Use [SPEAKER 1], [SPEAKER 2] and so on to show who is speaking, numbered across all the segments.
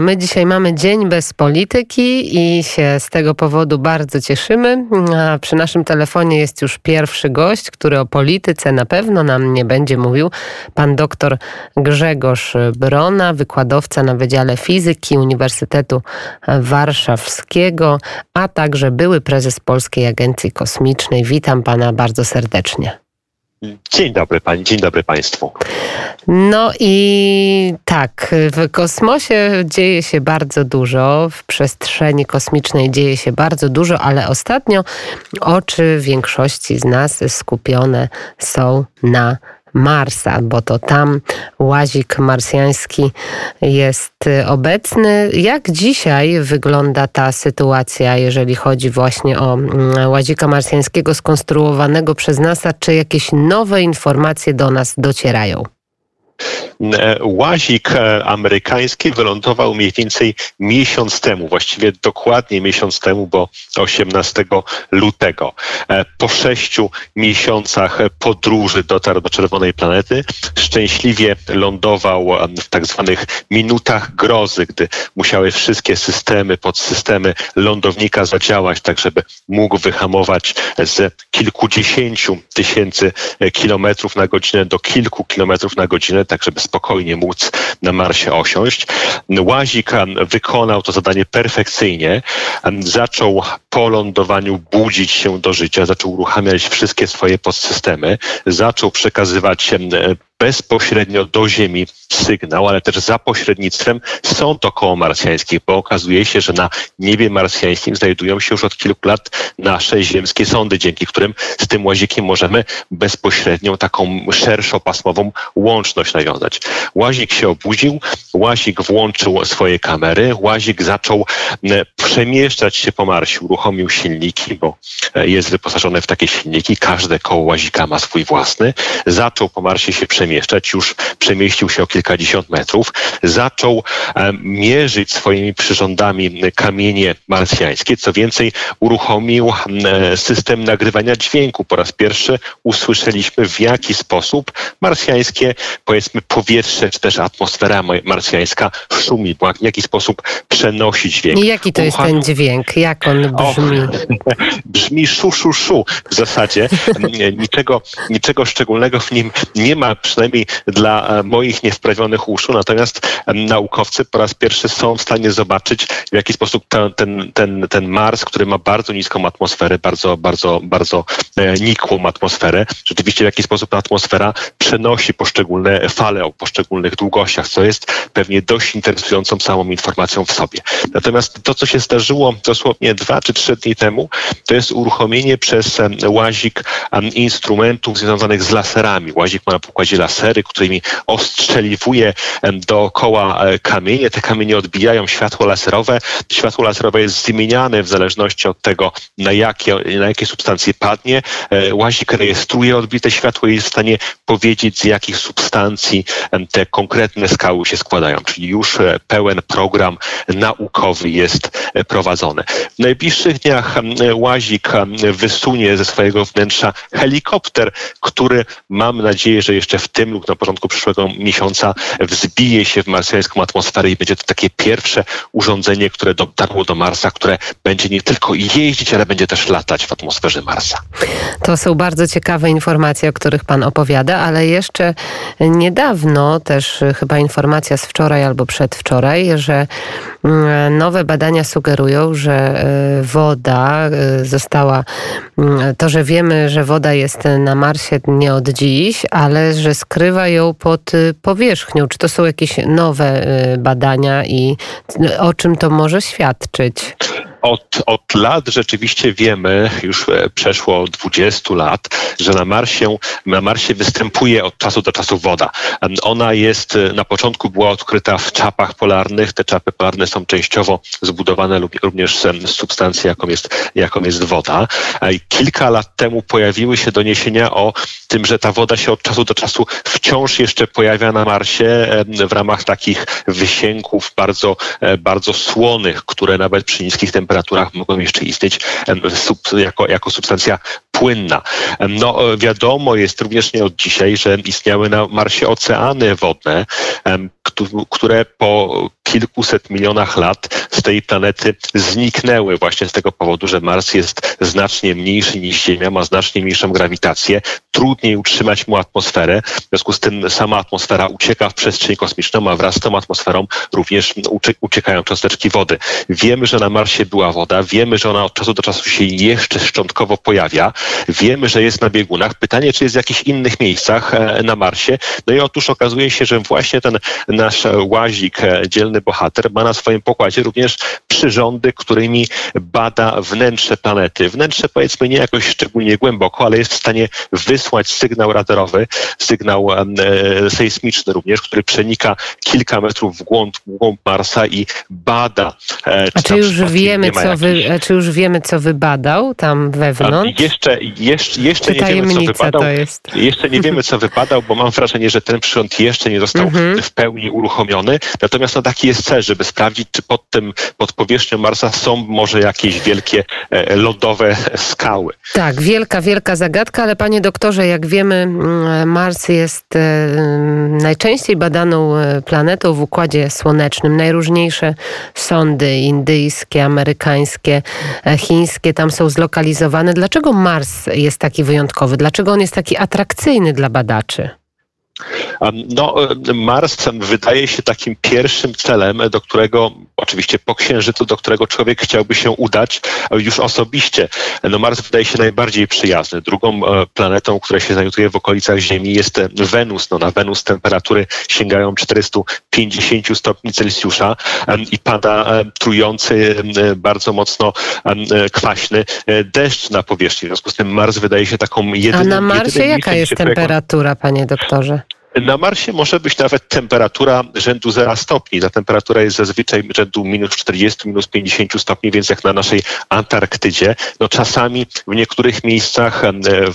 [SPEAKER 1] My dzisiaj mamy dzień bez polityki i się z tego powodu bardzo cieszymy. A przy naszym telefonie jest już pierwszy gość, który o polityce na pewno nam nie będzie mówił. Pan doktor Grzegorz Brona, wykładowca na Wydziale Fizyki Uniwersytetu Warszawskiego, a także były prezes Polskiej Agencji Kosmicznej. Witam pana bardzo serdecznie.
[SPEAKER 2] Dzień dobry pani, dzień dobry państwu.
[SPEAKER 1] No i tak, w kosmosie dzieje się bardzo dużo, w przestrzeni kosmicznej dzieje się bardzo dużo, ale ostatnio oczy większości z nas skupione są na Marsa, bo to tam łazik marsjański jest obecny. Jak dzisiaj wygląda ta sytuacja, jeżeli chodzi właśnie o mm, łazika marsjańskiego skonstruowanego przez NASA? Czy jakieś nowe informacje do nas docierają?
[SPEAKER 2] E, łazik e, amerykański wylądował mniej więcej miesiąc temu, właściwie dokładnie miesiąc temu, bo 18 lutego. E, po sześciu miesiącach podróży dotarł do czerwonej planety. Szczęśliwie lądował w tak zwanych minutach grozy, gdy musiały wszystkie systemy, podsystemy lądownika zadziałać, tak żeby mógł wyhamować z kilkudziesięciu tysięcy kilometrów na godzinę do kilku kilometrów na godzinę, tak żeby spokojnie móc na Marsie osiąść. Łazik wykonał to zadanie perfekcyjnie. Zaczął po lądowaniu budzić się do życia, zaczął uruchamiać wszystkie swoje podsystemy, zaczął przekazywać bezpośrednio do Ziemi sygnał, ale też za pośrednictwem sąd okołomarsjańskich, bo okazuje się, że na niebie marsjańskim znajdują się już od kilku lat nasze ziemskie sądy, dzięki którym z tym łazikiem możemy bezpośrednią taką szerszopasmową łączność nawiązać. Łazik się obudził, łazik włączył swoje kamery, łazik zaczął przemieszczać się po Marsie, uruchomił silniki, bo e, jest wyposażony w takie silniki, każde koło łazika ma swój własny, zaczął po Marsie się przemieszczać przemieszczać, już przemieścił się o kilkadziesiąt metrów, zaczął e, mierzyć swoimi przyrządami kamienie marsjańskie. Co więcej, uruchomił e, system nagrywania dźwięku. Po raz pierwszy usłyszeliśmy, w jaki sposób marsjańskie, powiedzmy, powietrze, czy też atmosfera marsjańska szumi, w jaki sposób przenosi dźwięk.
[SPEAKER 1] I jaki to jest ten dźwięk? Jak on brzmi? O,
[SPEAKER 2] brzmi szu, szu, szu w zasadzie. niczego, niczego szczególnego w nim nie ma, przynajmniej dla e, moich niewprawionych uszu. Natomiast naukowcy po raz pierwszy są w stanie zobaczyć, w jaki sposób ten, ten, ten, ten Mars, który ma bardzo niską atmosferę, bardzo, bardzo, bardzo e, nikłą atmosferę, rzeczywiście w jaki sposób ta atmosfera przenosi poszczególne fale o poszczególnych długościach, co jest pewnie dość interesującą samą informacją w sobie. Natomiast to, co się zdarzyło dosłownie dwa czy trzy dni temu, to jest uruchomienie przez łazik instrumentów związanych z laserami. Łazik ma na pokładzie laser lasery, którymi ostrzeliwuje dookoła e, kamienie. Te kamienie odbijają światło laserowe. Światło laserowe jest zmieniane w zależności od tego, na jakie, na jakie substancje padnie. E, łazik rejestruje odbite światło i jest w stanie powiedzieć, z jakich substancji te konkretne skały się składają. Czyli już e, pełen program naukowy jest prowadzony. W najbliższych dniach łazik wysunie ze swojego wnętrza helikopter, który mam nadzieję, że jeszcze w tym lub na początku przyszłego miesiąca wzbije się w marsjańską atmosferę i będzie to takie pierwsze urządzenie, które dotarło do Marsa, które będzie nie tylko jeździć, ale będzie też latać w atmosferze Marsa.
[SPEAKER 1] To są bardzo ciekawe informacje, o których Pan opowiada, ale jeszcze niedawno, też chyba informacja z wczoraj albo przedwczoraj, że mm, nowe badania sugerują, że e, woda e, została, mm, to, że wiemy, że woda jest na Marsie nie od dziś, ale że skrywa ją pod y, powierzchnią. Czy to są jakieś nowe y, badania i o czym to może świadczyć?
[SPEAKER 2] Od, od lat rzeczywiście wiemy, już e, przeszło 20 lat, że na Marsie, na Marsie występuje od czasu do czasu woda. Ona jest, e, na początku była odkryta w czapach polarnych. Te czapy polarne są częściowo zbudowane również z substancji, jaką jest, jaką jest woda. Kilka lat temu pojawiły się doniesienia o tym, że ta woda się od czasu do czasu wciąż jeszcze pojawia na Marsie w ramach takich wysięków bardzo, e, bardzo słonych, które nawet przy niskich temperaturach temperaturach mogą jeszcze istnieć jako, jako substancja płynna. No wiadomo jest również nie od dzisiaj, że istniały na Marsie oceany wodne, które po kilkuset milionach lat z tej planety zniknęły właśnie z tego powodu, że Mars jest znacznie mniejszy niż Ziemia, ma znacznie mniejszą grawitację, trudniej utrzymać mu atmosferę, w związku z tym sama atmosfera ucieka w przestrzeń kosmiczną, a wraz z tą atmosferą również uciekają cząsteczki wody. Wiemy, że na Marsie była woda, wiemy, że ona od czasu do czasu się jeszcze szczątkowo pojawia, wiemy, że jest na biegunach. Pytanie, czy jest w jakichś innych miejscach e, na Marsie? No i otóż okazuje się, że właśnie ten nasz łazik, e, dzielny bohater, ma na swoim pokładzie również przyrządy, którymi bada wnętrze planety. Wnętrze powiedzmy nie jakoś szczególnie głęboko, ale jest w stanie wysłać sygnał radarowy, sygnał e, sejsmiczny również, który przenika kilka metrów w głąb, w głąb Marsa i bada.
[SPEAKER 1] E, czy A czy już wiemy, co wy, czy już wiemy, co wybadał tam wewnątrz?
[SPEAKER 2] A jeszcze, jeszcze, jeszcze nie wiemy, co wybadał. Jeszcze nie wiemy, co wybadał, bo mam wrażenie, że ten przyrząd jeszcze nie został mhm. w pełni uruchomiony. Natomiast no, taki jest cel, żeby sprawdzić, czy pod tym, pod powierzchnią Marsa są może jakieś wielkie e, lodowe skały.
[SPEAKER 1] Tak, wielka, wielka zagadka, ale panie doktorze, jak wiemy, Mars jest e, najczęściej badaną e, planetą w Układzie Słonecznym. Najróżniejsze sondy indyjskie, amerykańskie, chińskie tam są zlokalizowane. Dlaczego Mars jest taki wyjątkowy? Dlaczego on jest taki atrakcyjny dla badaczy?
[SPEAKER 2] No, Mars wydaje się takim pierwszym celem, do którego, oczywiście po Księżycu, do którego człowiek chciałby się udać już osobiście. No, Mars wydaje się najbardziej przyjazny. Drugą e, planetą, która się znajduje w okolicach Ziemi jest Wenus. No, na Wenus temperatury sięgają 450 stopni Celsjusza i pada trujący, bardzo mocno kwaśny e, deszcz na powierzchni. W związku z tym Mars wydaje się taką jedyną...
[SPEAKER 1] A na Marsie jaka jest temperatura, panie doktorze?
[SPEAKER 2] Na Marsie może być nawet temperatura rzędu 0 stopni. Ta temperatura jest zazwyczaj rzędu minus 40, minus 50 stopni, więc jak na naszej Antarktydzie. No czasami w niektórych miejscach,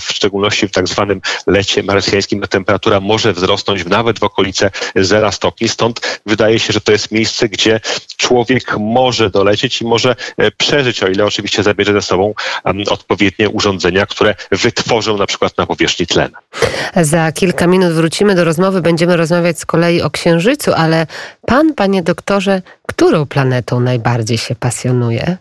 [SPEAKER 2] w szczególności w tak zwanym lecie marsjańskim, ta temperatura może wzrosnąć nawet w okolice 0 stopni. Stąd wydaje się, że to jest miejsce, gdzie człowiek może dolecieć i może e, przeżyć, o ile oczywiście zabierze ze sobą odpowiednie urządzenia, które wytworzą na przykład na powierzchni tlen.
[SPEAKER 1] Za kilka minut wrócimy do rozmowy będziemy rozmawiać z kolei o Księżycu, ale pan, panie doktorze, którą planetą najbardziej się pasjonuje?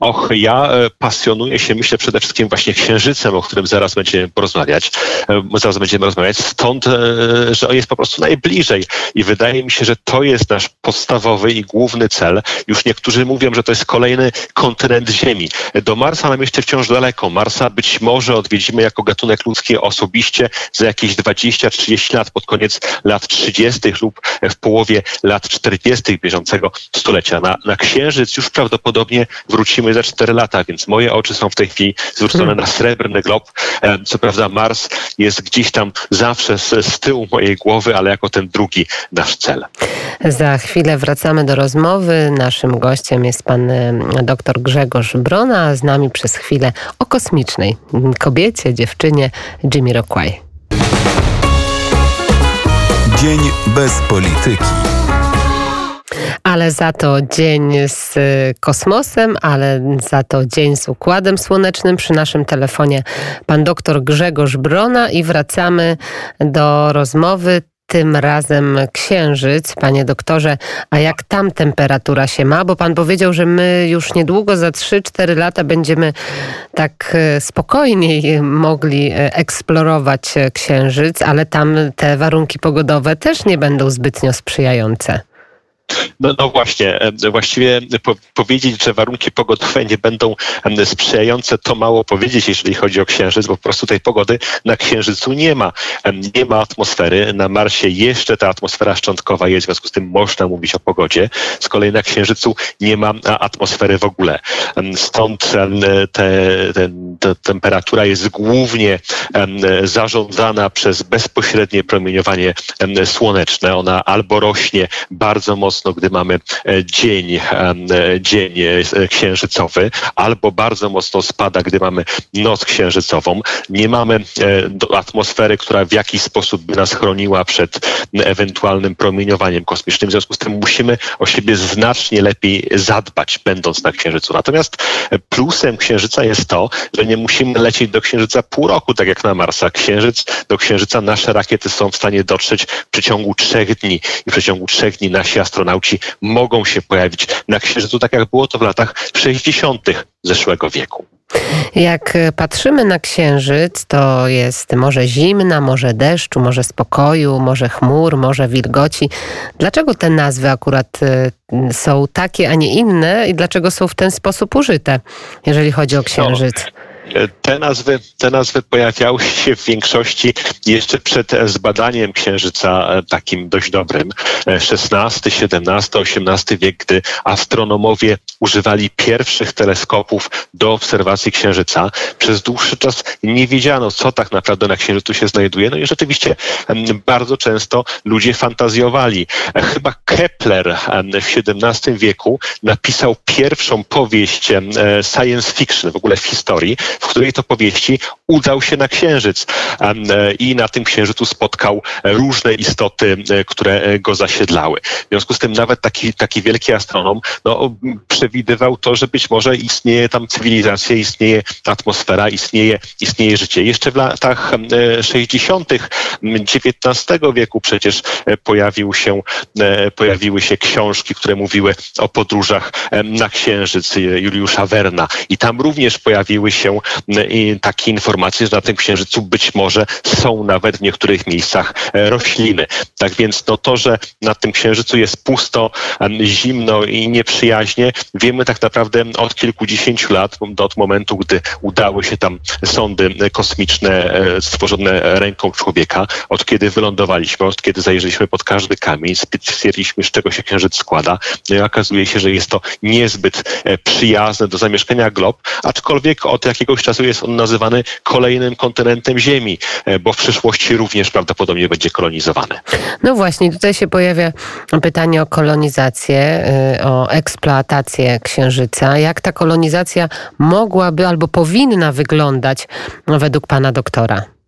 [SPEAKER 2] Och, ja e, pasjonuję się, myślę, przede wszystkim właśnie księżycem, o którym zaraz będziemy porozmawiać. E, zaraz będziemy rozmawiać, stąd, e, że on jest po prostu najbliżej. I wydaje mi się, że to jest nasz podstawowy i główny cel. Już niektórzy mówią, że to jest kolejny kontynent Ziemi. Do Marsa nam jeszcze wciąż daleko. Marsa być może odwiedzimy jako gatunek ludzki osobiście za jakieś 20-30 lat, pod koniec lat 30. lub w połowie lat 40. bieżącego stulecia. Na, na Księżyc już prawdopodobnie wrócimy za 4 lata, więc moje oczy są w tej chwili zwrócone hmm. na srebrny glob. Co prawda Mars jest gdzieś tam zawsze z, z tyłu mojej głowy, ale jako ten drugi nasz cel.
[SPEAKER 1] Za chwilę wracamy do rozmowy. Naszym gościem jest pan dr Grzegorz Brona, a z nami przez chwilę o kosmicznej kobiecie, dziewczynie Jimmy Rockway.
[SPEAKER 3] Dzień bez polityki
[SPEAKER 1] ale za to dzień z kosmosem, ale za to dzień z Układem Słonecznym. Przy naszym telefonie pan doktor Grzegorz Brona i wracamy do rozmowy tym razem księżyc, panie doktorze, a jak tam temperatura się ma? Bo pan powiedział, że my już niedługo, za 3-4 lata będziemy tak e, spokojniej mogli e, eksplorować e, księżyc, ale tam te warunki pogodowe też nie będą zbytnio sprzyjające.
[SPEAKER 2] No, no właśnie, właściwie po, powiedzieć, że warunki pogodowe nie będą sprzyjające, to mało powiedzieć, jeżeli chodzi o Księżyc, bo po prostu tej pogody na Księżycu nie ma. Nie ma atmosfery. Na Marsie jeszcze ta atmosfera szczątkowa jest, w związku z tym można mówić o pogodzie. Z kolei na Księżycu nie ma atmosfery w ogóle. Stąd te, te, ta temperatura jest głównie zarządzana przez bezpośrednie promieniowanie słoneczne. Ona albo rośnie bardzo mocno, mocno, gdy mamy dzień, dzień księżycowy, albo bardzo mocno spada, gdy mamy noc księżycową. Nie mamy atmosfery, która w jakiś sposób by nas chroniła przed ewentualnym promieniowaniem kosmicznym. W związku z tym musimy o siebie znacznie lepiej zadbać, będąc na Księżycu. Natomiast plusem Księżyca jest to, że nie musimy lecieć do Księżyca pół roku, tak jak na Marsa. Księżyc, do Księżyca nasze rakiety są w stanie dotrzeć w przeciągu trzech dni i w przeciągu trzech dni nasi astronauci mogą się pojawić na Księżycu, tak jak było to w latach 60. zeszłego wieku.
[SPEAKER 1] Jak patrzymy na księżyc, to jest może zimna, może deszczu, może spokoju, może chmur, może wilgoci. Dlaczego te nazwy akurat y, są takie, a nie inne i dlaczego są w ten sposób użyte, jeżeli chodzi o księżyc? No.
[SPEAKER 2] Te nazwy, te nazwy pojawiały się w większości jeszcze przed zbadaniem Księżyca e, takim dość dobrym. XVI, XVII, XVIII wiek, gdy astronomowie używali pierwszych teleskopów do obserwacji Księżyca. Przez dłuższy czas nie wiedziano, co tak naprawdę na Księżycu się znajduje. No i rzeczywiście bardzo często ludzie fantazjowali. E, chyba Kepler w XVII wieku napisał pierwszą powieść e, science fiction w ogóle w historii, w której to powieści udał się na Księżyc e, i na tym Księżycu spotkał różne istoty, e, które e, go zasiedlały. W związku z tym nawet taki, taki wielki astronom no, przewidywał to, że być może istnieje tam cywilizacja, istnieje atmosfera, istnieje, istnieje życie. Jeszcze w latach 60. XIX wieku przecież pojawił się, pojawiły się książki, które mówiły o podróżach na Księżyc Juliusza Werna i tam również pojawiły się takie informacje, że na tym księżycu być może są nawet w niektórych miejscach e, rośliny. Tak więc no to, że na tym księżycu jest pusto, zimno i nieprzyjaźnie, wiemy tak naprawdę od kilkudziesięciu lat, od momentu, gdy udały się tam sondy kosmiczne e, stworzone ręką człowieka, od kiedy wylądowaliśmy, od kiedy zajrzeliśmy pod każdy kamień, stwierdziliśmy, z czego się księżyc składa. No okazuje się, że jest to niezbyt e, przyjazne do zamieszkania glob, aczkolwiek od jakiegoś czasu jest on nazywany kolejnym kontynentem Ziemi, e, bo w przyszłości również prawdopodobnie będzie kolonizowany.
[SPEAKER 1] No właśnie, tutaj się pojawia pytanie o kolonizację, e, o eksploatację Księżyca. Jak ta kolonizacja mogłaby albo powinna wyglądać według pana doktora?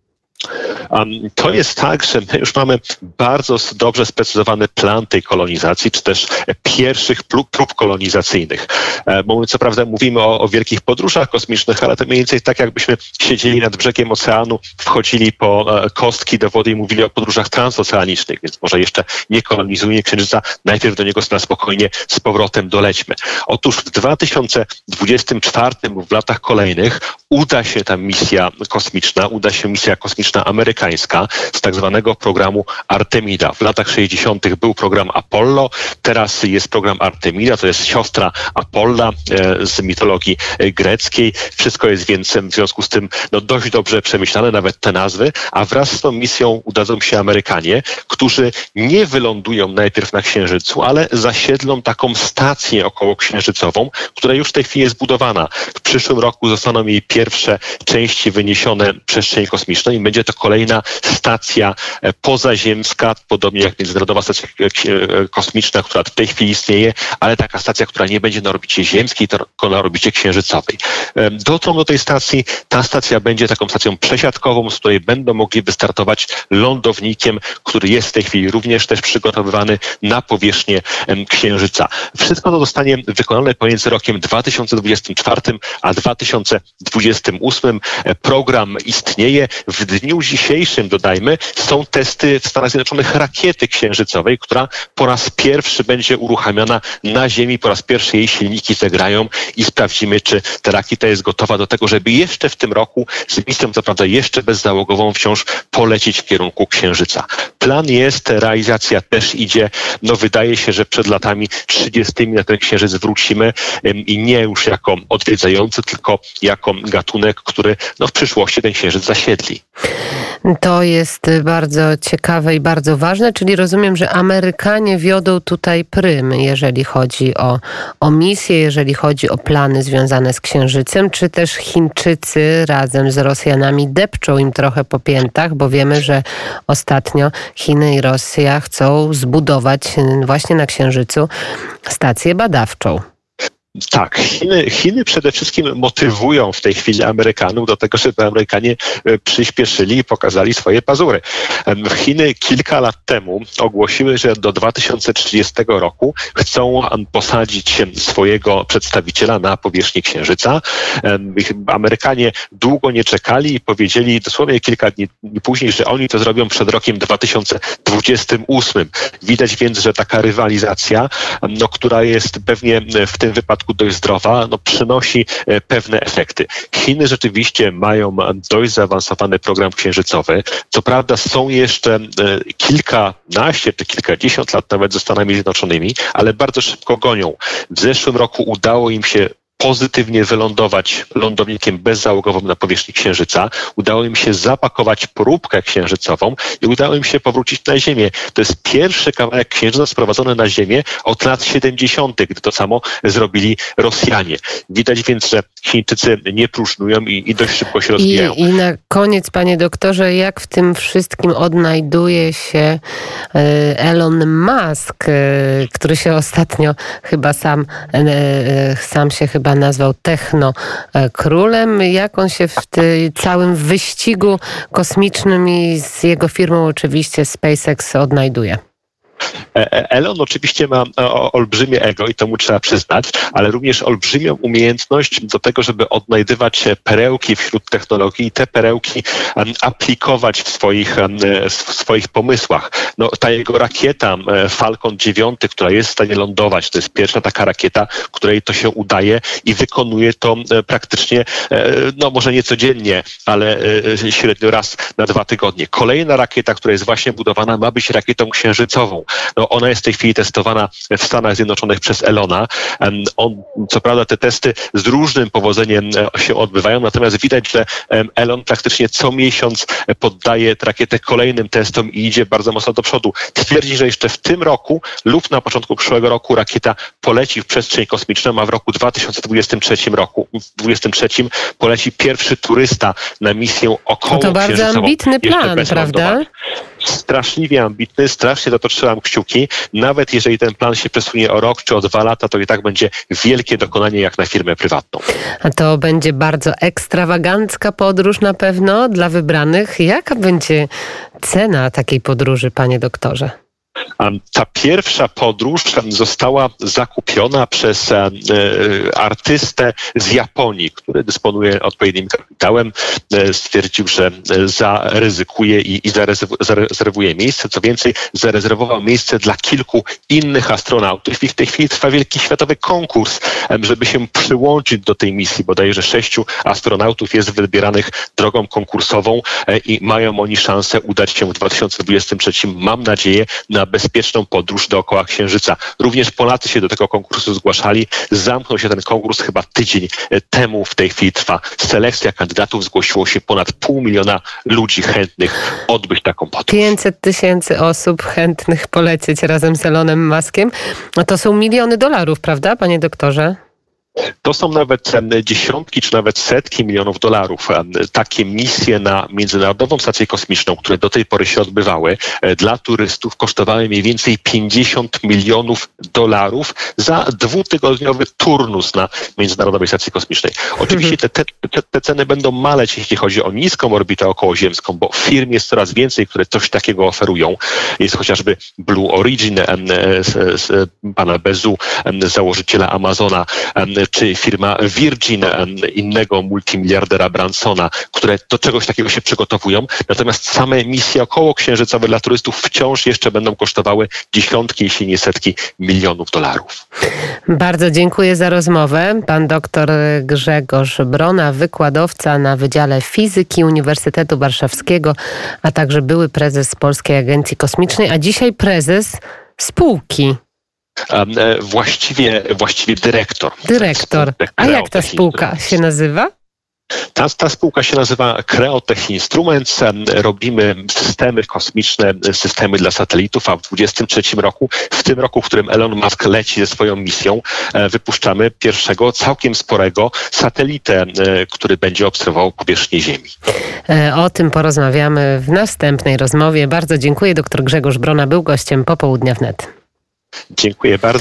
[SPEAKER 2] To jest tak, że my już mamy bardzo dobrze sprecyzowany plan tej kolonizacji, czy też pierwszych prób, kolonizacyjnych. E, bo my co prawda mówimy o, o, wielkich podróżach kosmicznych, ale to mniej więcej tak, jakbyśmy siedzieli nad brzegiem oceanu, wchodzili po e, kostki do wody i mówili o podróżach transoceanicznych, więc może jeszcze nie kolonizujmy Księżyca, najpierw do niego na spokojnie z powrotem dolećmy. Otóż w 2024, w latach kolejnych, uda się ta misja kosmiczna, uda się misja kosmiczna amerykańska z tak zwanego programu Artemida. W latach 60. był program Apollo, teraz jest program Artemida, to jest siostra Apolla e, z mitologii e, greckiej. Wszystko jest więc w związku z tym no, dość dobrze przemyślane, nawet te nazwy, a wraz z tą misją udadzą się Amerykanie, którzy nie wylądują najpierw na Księżycu, ale zasiedlą taką stację okołoksiężycową, która już w tej chwili jest budowana. W przyszłym roku zostaną jej pierwsze pierwsze części wyniesione w przestrzeń kosmiczną i będzie to kolejna stacja e, pozaziemska, podobnie jak Międzynarodowa Stacja e, Kosmiczna, która w tej chwili istnieje, ale taka stacja, która nie będzie na orbicie ziemskiej, tylko na orbicie księżycowej. E, dotrą do tej stacji, ta stacja będzie taką stacją przesiadkową, z której będą mogli wystartować lądownikiem, który jest w tej chwili również też przygotowywany na powierzchnię Księżyca. Wszystko to zostanie wykonane pomiędzy rokiem 2024 a 2020 38 e, program istnieje. W dniu dzisiejszym, dodajmy, są testy w Stanach Zjednoczonych rakiety księżycowej, która po raz pierwszy będzie uruchamiana na Ziemi, po raz pierwszy jej silniki zagrają i sprawdzimy, czy ta rakieta jest gotowa do tego, żeby jeszcze w tym roku z misją, co prawda jeszcze bezzałogową, wciąż polecieć w kierunku Księżyca. Plan jest, realizacja też idzie. No wydaje się, że przed latami 30 na ten Księżyc wrócimy i nie już jako odwiedzający, tylko jako gatunek, który no, w przyszłości ten Księżyc zasiedli.
[SPEAKER 1] To jest bardzo ciekawe i bardzo ważne, czyli rozumiem, że Amerykanie wiodą tutaj prym, jeżeli chodzi o, o misję, jeżeli chodzi o plany związane z Księżycem, czy też Chińczycy razem z Rosjanami depczą im trochę po piętach, bo wiemy, że ostatnio Chiny i Rosja chcą zbudować właśnie na Księżycu stację badawczą.
[SPEAKER 2] Tak, Chiny, Chiny przede wszystkim motywują w tej chwili Amerykanów do tego, żeby Amerykanie e, przyspieszyli i pokazali swoje pazury. Chiny kilka lat temu ogłosiły, że do 2030 roku chcą posadzić swojego przedstawiciela na powierzchni Księżyca. Amerykanie długo nie czekali i powiedzieli dosłownie kilka dni później, że oni to zrobią przed rokiem 2028. Widać więc, że taka rywalizacja, no, która jest pewnie w tym wypadku przypadku dość zdrowa, no, przynosi e, pewne efekty. Chiny rzeczywiście mają dość zaawansowany program księżycowy. Co prawda są jeszcze e, kilkanaście czy kilkadziesiąt lat nawet ze Stanami Zjednoczonymi, ale bardzo szybko gonią. W zeszłym roku udało im się pozytywnie wylądować lądownikiem bezzałogowym na powierzchni Księżyca. Udało im się zapakować próbkę księżycową i udało im się powrócić na Ziemię. To jest pierwszy kawałek Księżyca sprowadzony na Ziemię od lat 70., gdy to samo zrobili Rosjanie. Widać więc, że Chińczycy nie próżnują i, i dość szybko się rozwijają.
[SPEAKER 1] I, I na koniec, panie doktorze, jak w tym wszystkim odnajduje się e, Elon Musk, e, który się ostatnio chyba sam, e, sam się chyba nazwał techno e, królem. Jak on się w całym wyścigu kosmicznym i z jego firmą oczywiście SpaceX odnajduje?
[SPEAKER 2] E, e, Elon oczywiście ma olbrzymie ego i to mu trzeba przyznać, ale również olbrzymią umiejętność do tego, żeby odnajdywać perełki wśród technologii i te perełki aplikować w swoich, w swoich pomysłach. No, ta jego rakieta Falcon 9, która jest w stanie lądować, to jest pierwsza taka rakieta, której to się udaje i wykonuje to praktycznie, no może nie codziennie, ale średnio raz na dwa tygodnie. Kolejna rakieta, która jest właśnie budowana, ma być rakietą księżycową. No, ona jest w tej chwili testowana w Stanach Zjednoczonych przez Elona. On, co prawda te testy z różnym powodzeniem e, się odbywają, natomiast widać, że Elon praktycznie co miesiąc poddaje rakietę kolejnym testom i idzie bardzo mocno do przodu. Twierdzi, że jeszcze w tym roku lub na początku przyszłego roku rakieta poleci w przestrzeń kosmiczną, a w roku 2023 roku, w 2023 poleci pierwszy turysta na misję około
[SPEAKER 1] no To bardzo ambitny plan, prawda?
[SPEAKER 2] Straszliwie ambitny, strasznie za to trzymam kciuki. Nawet jeżeli ten plan się przesunie o rok czy o dwa lata, to i tak będzie wielkie dokonanie jak na firmę prywatną.
[SPEAKER 1] A to będzie bardzo ekstrawagancka podróż na pewno dla wybranych. Jaka będzie cena takiej podróży, panie doktorze?
[SPEAKER 2] Ta pierwsza podróż została zakupiona przez e, artystę z Japonii, który dysponuje odpowiednim kapitałem. E, stwierdził, że zaryzykuje i, i zarezerwuje miejsce. Co więcej, zarezerwował miejsce dla kilku innych astronautów. I w tej chwili trwa wielki światowy konkurs, żeby się przyłączyć do tej misji. Bodajże sześciu astronautów jest wybieranych drogą konkursową e, i mają oni szansę udać się w 2023, mam nadzieję, na bezpieczną podróż dookoła Księżyca. Również Polacy się do tego konkursu zgłaszali. Zamknął się ten konkurs chyba tydzień e, temu. W tej chwili trwa selekcja kandydatów. Zgłosiło się ponad pół miliona ludzi chętnych odbyć taką podróż.
[SPEAKER 1] 500 tysięcy osób chętnych polecieć razem z Elonem Maskiem. No to są miliony dolarów, prawda, panie doktorze?
[SPEAKER 2] To są nawet dziesiątki czy nawet setki milionów dolarów. Takie misje na Międzynarodową Stację Kosmiczną, które do tej pory się odbywały, e, dla turystów kosztowały mniej więcej 50 milionów dolarów za dwutygodniowy turnus na Międzynarodowej Stacji Kosmicznej. Oczywiście te, te, te ceny będą maleć, jeśli chodzi o niską orbitę okołoziemską, bo firm jest coraz więcej, które coś takiego oferują. Jest chociażby Blue Origin, z, z pana Bezu, założyciela Amazona, czy firma Virgin, innego multimiliardera Bransona, które do czegoś takiego się przygotowują. Natomiast same misje okołoksiężycowe dla turystów wciąż jeszcze będą kosztowały dziesiątki, jeśli nie setki milionów dolarów.
[SPEAKER 1] Bardzo dziękuję za rozmowę. Pan doktor Grzegorz Brona, wykładowca na Wydziale Fizyki Uniwersytetu Warszawskiego, a także były prezes Polskiej Agencji Kosmicznej, a dzisiaj prezes spółki
[SPEAKER 2] właściwie, właściwie dyrektor.
[SPEAKER 1] Dyrektor. A jak ta spółka się nazywa?
[SPEAKER 2] Ta, ta spółka się nazywa Creotech Instruments. Robimy systemy kosmiczne, systemy dla satelitów, a w 2023 roku, w tym roku, w którym Elon Musk leci ze swoją misją, e, wypuszczamy pierwszego całkiem sporego satelitę, e, który będzie obserwował powierzchnię Ziemi.
[SPEAKER 1] E, o tym porozmawiamy w następnej rozmowie. Bardzo dziękuję. Dr Grzegorz Brona był gościem popołudnia wnet.
[SPEAKER 2] Dziękuję bardzo.